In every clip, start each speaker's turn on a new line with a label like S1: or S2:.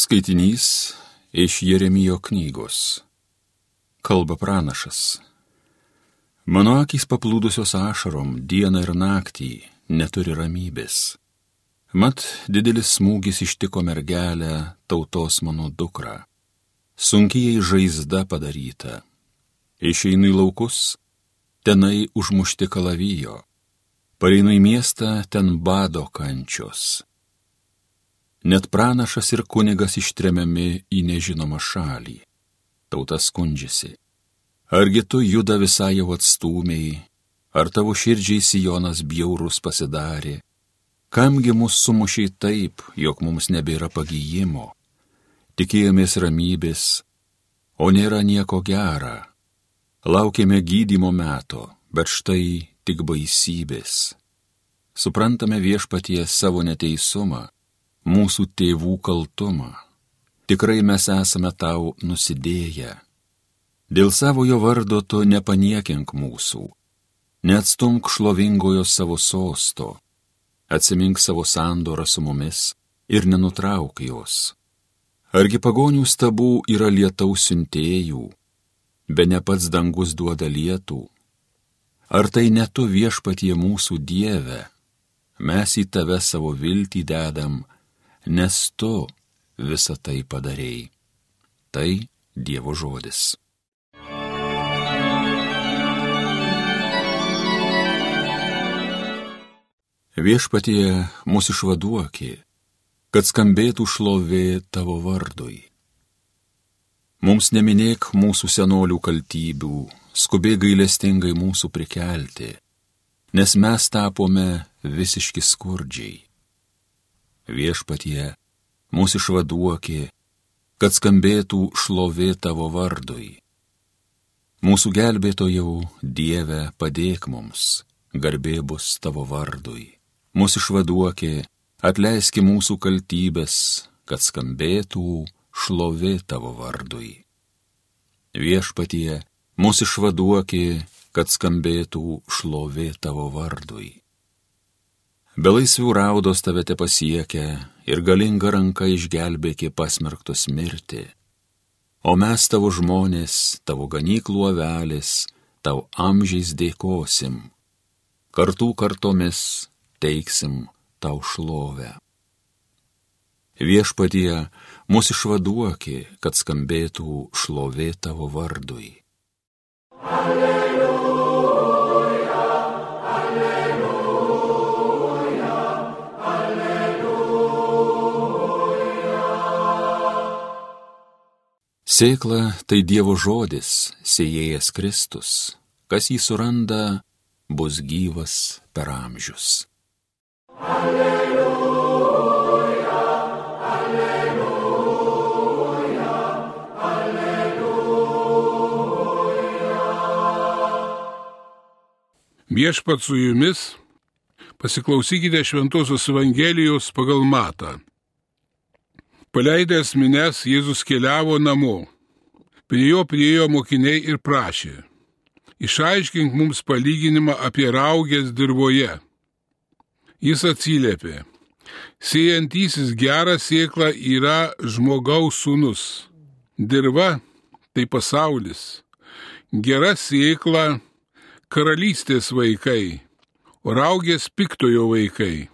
S1: Skaitinys iš Jeremijo knygos. Kalba pranašas. Mano akys paplūdusios ašarom dieną ir naktį neturi ramybės. Mat didelis smūgis ištiko mergelę tautos mano dukrą. Sunkiai žaizda padaryta. Išeinu į laukus, tenai užmušti kalavijo. Pareinu į miestą, ten bado kančios Net pranašas ir kunigas ištremiami į nežinomą šalį. Tauta skundžiasi. Argi tu juda visai jau atstūmiai, ar tavo širdžiai Sijonas bjaurus pasidarė? Kamgi mus sumušiai taip, jog mums nebėra pagyjimo? Tikėjomės ramybės, o nėra nieko gera. Laukėme gydimo meto, bet štai tik baisybės. Suprantame viešpatie savo neteisumą mūsų tėvų kaltumą. Tikrai mes esame tau nusidėję. Dėl savojo vardo tu nepaniekink mūsų, neatstumk šlovingojo savo sosto, atsimink savo sandorą su mumis ir nenutrauk jos. Argi pagonių stabų yra lietaus siuntėjų, be ne pats dangus duoda lietų? Ar tai ne tu viešpatie mūsų Dieve, mes į tave savo viltį dedam, nes tu visą tai padarėjai. Tai Dievo žodis. Viešpatie mūsų išvaduokė, kad skambėtų šlovė tavo vardui. Mums neminėk mūsų senolių kaltybių, skubiai gailestingai mūsų prikelti, nes mes tapome visiški skurdžiai viešpatie, mūsų išvaduokė, kad skambėtų šlovė tavo vardui. Mūsų gelbėtojau, Dieve, padėk mums, garbė bus tavo vardui. Mūsų išvaduokė, atleiski mūsų kaltybės, kad skambėtų šlovė tavo vardui. Viešpatie, mūsų išvaduokė, kad skambėtų šlovė tavo vardui. Belaisvių raudos tave te pasiekia ir galinga ranka išgelbėki pasmerktus mirti. O mes tavo žmonės, tavo ganyklų avelės, tau amžiais dėkosim. Kartų kartomis teiksim tau šlovę. Viešpatie, mūsų išvaduoki, kad skambėtų šlovė tavo vardui. Alleluja. Sėkla tai Dievo žodis, sėjėjas Kristus, kas jį suranda, bus gyvas per amžius. Alleluja, alleluja,
S2: alleluja. Viešpat su jumis, pasiklausykite Šventojios Evangelijos pagal Matą. Paleidęs mines, Jėzus keliavo namo. Prie jo priejo mokiniai ir prašė. Išaiškink mums palyginimą apie raugės dirboje. Jis atsiliepė. Sėjantysis gerą sėklą yra žmogaus sūnus. Dirba tai pasaulis. Gera sėkla karalystės vaikai, o raugės piktojo vaikai.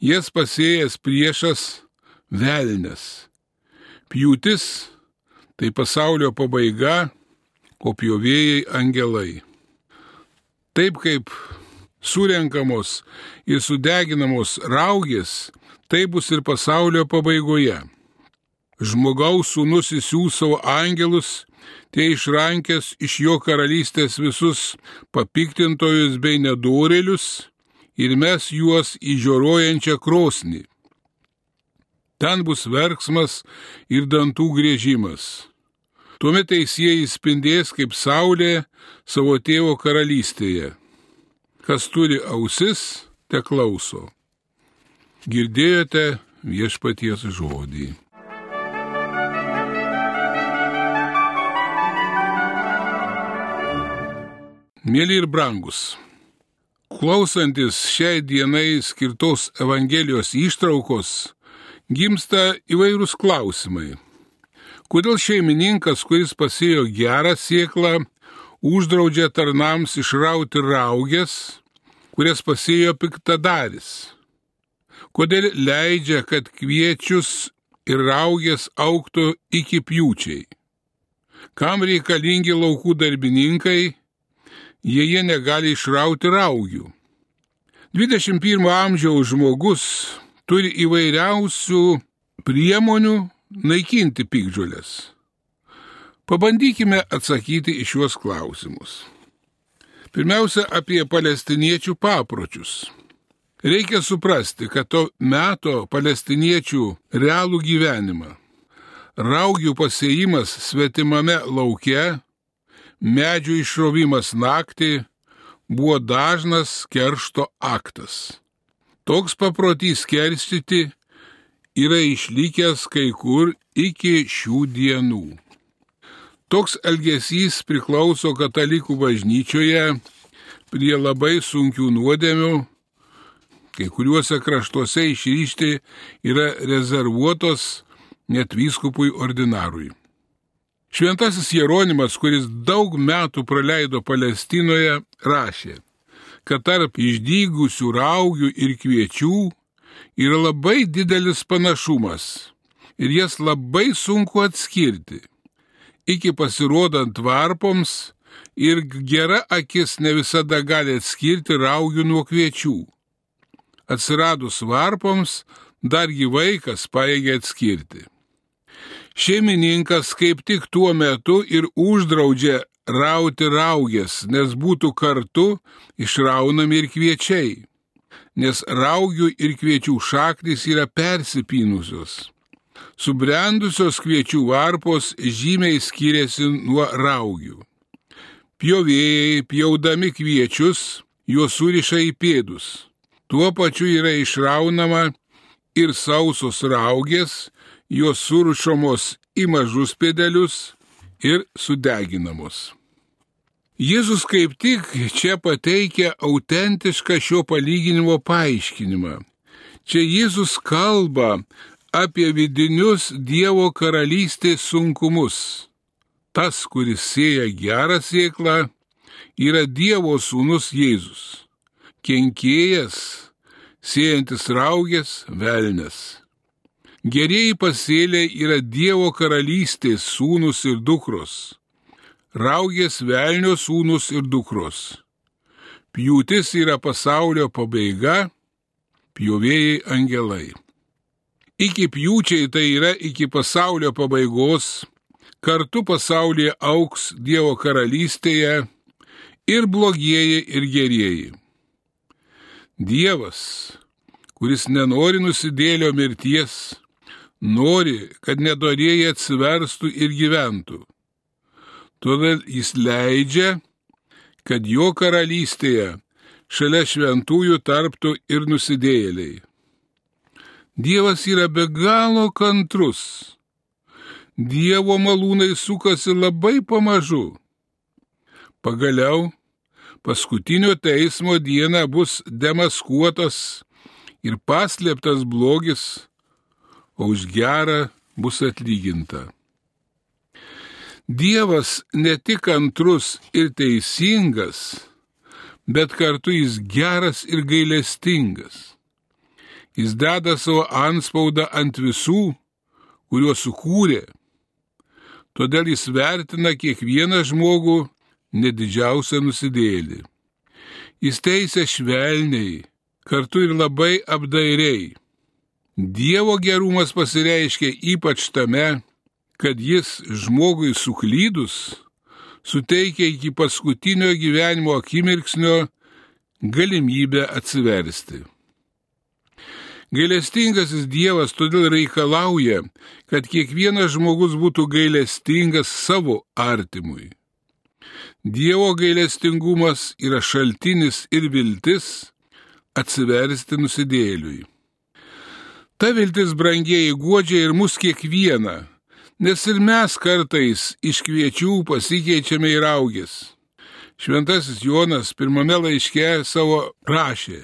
S2: Jas pasėjęs priešas velnės. Pjūtis tai pasaulio pabaiga, o pjovėjai angelai. Taip kaip surenkamos ir sudeginamos raugės, tai bus ir pasaulio pabaigoje. Žmogaus sūnus įsiūs savo angelus, tie išrankės iš jo karalystės visus papiktintojus bei nedorelius ir mes juos į žioruojančią krosnį. Ten bus verksmas ir dantų grėžimas. Tuomet teisėjai spindės kaip saulė savo tėvo karalystėje. Kas turi ausis, te klauso. Girdėjote viešpaties žodį. Mėly ir brangus, klausantis šiai dienai skirtos Evangelijos ištraukos, gimsta įvairūs klausimai. Kodėl šeimininkas, kuris pasėjo gerą sieklą, uždraudžia tarnams išrauti raugės, kurias pasėjo piktadaris? Kodėl leidžia, kad kviečius ir raugės auktų iki pjūčiai? Kam reikalingi laukų darbininkai, jei jie negali išrauti raugių? 21 amžiaus žmogus turi įvairiausių priemonių naikinti pikdžiulės. Pabandykime atsakyti į šiuos klausimus. Pirmiausia, apie palestiniečių papročius. Reikia suprasti, kad to meto palestiniečių realų gyvenimą, raugių pasėjimas svetimame lauke, medžių išrovimas naktį buvo dažnas keršto aktas. Toks paprotys kerstyti yra išlikęs kai kur iki šių dienų. Toks elgesys priklauso katalikų bažnyčioje prie labai sunkių nuodėmių, kai kuriuose kraštuose išryšti yra rezervuotos net vyskupui ordinarui. Šventasis Jeronimas, kuris daug metų praleido Palestinoje, rašė, kad tarp išdygusių raugių ir kviečių yra labai didelis panašumas ir jas labai sunku atskirti. Iki pasirodant varpoms ir gera akis ne visada gali atskirti raugių nuo kviečių. Atsiradus varpoms, dargi vaikas paėgė atskirti. Šeimininkas kaip tik tuo metu ir uždraudžia rauti raugės, nes būtų kartu išraunami ir kviečiai, nes raugių ir kviečių šaknis yra persipynusios. Subrendusios kviečių varpos žymiai skiriasi nuo raugių. Pjovėjai, pjaudami kviečius, juos suriša į pėdus. Tuo pačiu yra išraunama ir sausos raugės, jos surušomos į mažus pėdelius ir sudeginamos. Jėzus kaip tik čia pateikia autentišką šio palyginimo paaiškinimą. Čia Jėzus kalba apie vidinius Dievo karalystės sunkumus. Tas, kuris sėja gerą sėklą, yra Dievo sūnus Jėzus. Kenkėjas, sėjantis raugės, velnes. Gerieji pasėliai yra Dievo karalystės sūnus ir dukros raugės velnio sūnus ir dukros. Pjūtis yra pasaulio pabaiga, pjovėjai angelai. Iki pjūčiai tai yra iki pasaulio pabaigos, kartu pasaulyje auks Dievo karalystėje ir blogieji ir gerieji. Dievas, kuris nenori nusidėlio mirties, nori, kad nedorėjai atsiverstų ir gyventų. Todėl jis leidžia, kad jo karalystėje šalia šventųjų tarptų ir nusidėjėliai. Dievas yra be galo kantrus. Dievo malūnai sukasi labai pamažu. Pagaliau, paskutinio teismo diena bus demaskuotas ir paslėptas blogis, o už gerą bus atlyginta. Dievas ne tik antrus ir teisingas, bet kartu jis geras ir gailestingas. Jis deda savo anspaudą ant visų, kuriuos sukūrė. Todėl jis vertina kiekvieną žmogų nedidžiausią nusidėlį. Jis teisė švelniai, kartu ir labai apdairiai. Dievo gerumas pasireiškia ypač tame, kad jis žmogui suklydus suteikia iki paskutinio gyvenimo akimirksnio galimybę atsiversti. Gailestingasis Dievas todėl reikalauja, kad kiekvienas žmogus būtų gailestingas savo artimui. Dievo gailestingumas yra šaltinis ir viltis atsiversti nusidėliui. Ta viltis brangiai godžia ir mus kiekvieną, Nes ir mes kartais iš kviečių pasikeičiame į raugės. Šventasis Jonas pirmame laiške savo rašė,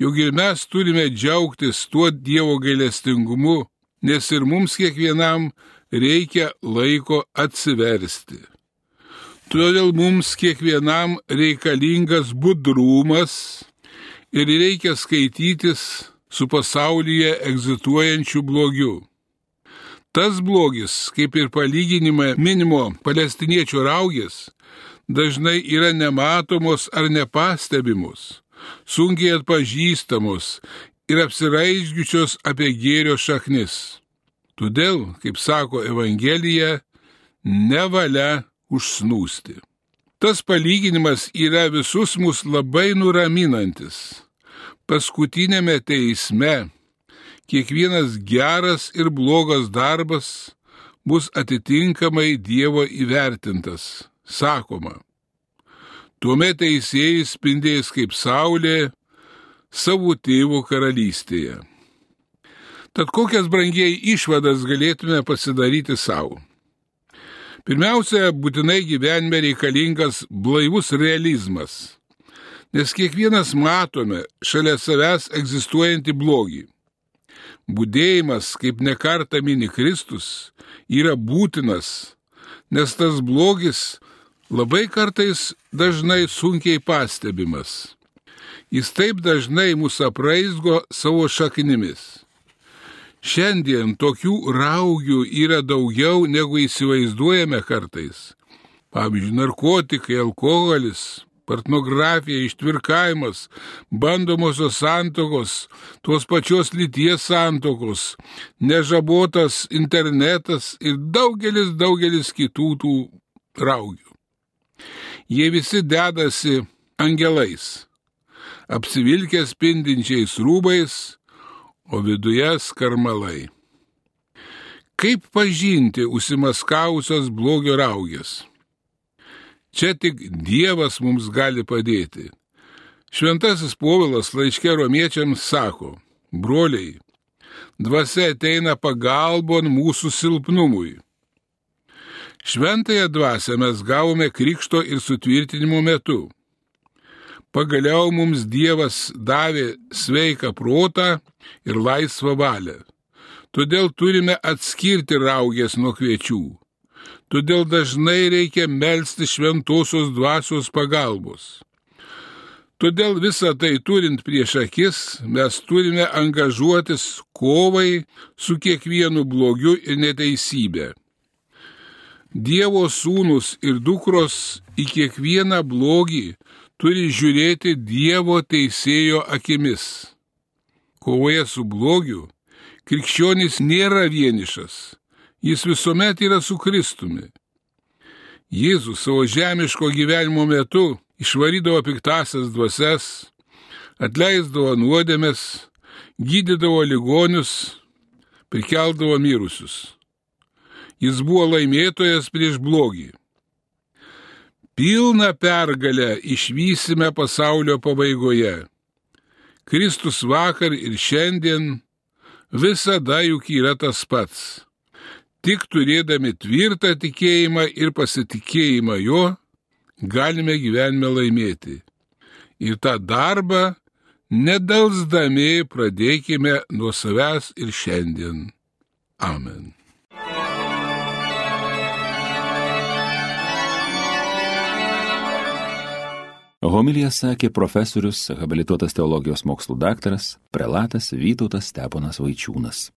S2: jog ir mes turime džiaugtis tuo Dievo gailestingumu, nes ir mums kiekvienam reikia laiko atsiversti. Todėl mums kiekvienam reikalingas budrumas ir reikia skaitytis su pasaulyje egzistuojančiu blogiu. Tas blogis, kaip ir palyginime minimo palestiniečių raugės, dažnai yra nematomos ar nepastebimos, sunkiai atpažįstamos ir apsiraizgiusios apie gėrio šaknis. Todėl, kaip sako Evangelija, nevalia užsnūsti. Tas palyginimas yra visus mus labai nuraminantis. Paskutinėme teisme kiekvienas geras ir blogas darbas bus atitinkamai Dievo įvertintas, sakoma. Tuomet teisėjai spindės kaip saulė savo tėvo karalystėje. Tad kokias brangiai išvadas galėtume pasidaryti savo? Pirmiausia, būtinai gyvenime reikalingas blaivus realizmas, nes kiekvienas matome šalia savęs egzistuojantį blogį. Būdėjimas, kaip nekarta mini Kristus, yra būtinas, nes tas blogis labai kartais dažnai sunkiai pastebimas. Jis taip dažnai mūsų apraizgo savo šaknimis. Šiandien tokių raugių yra daugiau negu įsivaizduojame kartais. Pavyzdžiui, narkotikai, alkoholis, pornografija, ištvirkavimas, bandomosios santokos, tos pačios lyties santokos, nežabotas internetas ir daugelis, daugelis kitų tų raugių. Jie visi dedasi angelais, apsivilkę spindinčiais rūbais, o viduje skarmalai. Kaip pažinti užsimaskavusios blogio raugės? Čia tik Dievas mums gali padėti. Šventasis Povilas laiškė romiečiams sako, broliai, dvasia ateina pagalbon mūsų silpnumui. Šventąją dvasę mes gavome krikšto ir sutvirtinimo metu. Pagaliau mums Dievas davė sveiką protą ir laisvą valią. Todėl turime atskirti raugės nuo kviečių. Todėl dažnai reikia melstį šventosios dvasios pagalbos. Todėl visą tai turint prieš akis, mes turime angažuotis kovai su kiekvienu blogiu ir neteisybė. Dievo sūnus ir dukros į kiekvieną blogį turi žiūrėti Dievo teisėjo akimis. Kovoje su blogiu krikščionis nėra vienišas, jis visuomet yra su Kristumi. Jėzus savo žemiško gyvenimo metu išvarydavo piktasias dvasias, atleisdavo nuodėmės, gydydavo ligonius, prikeldavo mirusius. Jis buvo laimėtojas prieš blogį pilną pergalę išvysime pasaulio pabaigoje. Kristus vakar ir šiandien visada juk yra tas pats. Tik turėdami tvirtą tikėjimą ir pasitikėjimą jo, galime gyvenime laimėti. Ir tą darbą nedalsdami pradėkime nuo savęs ir šiandien. Amen.
S1: Homilija sakė profesorius, habilituotas teologijos mokslų daktaras, prelatas Vytautas Steponas Vaičiūnas.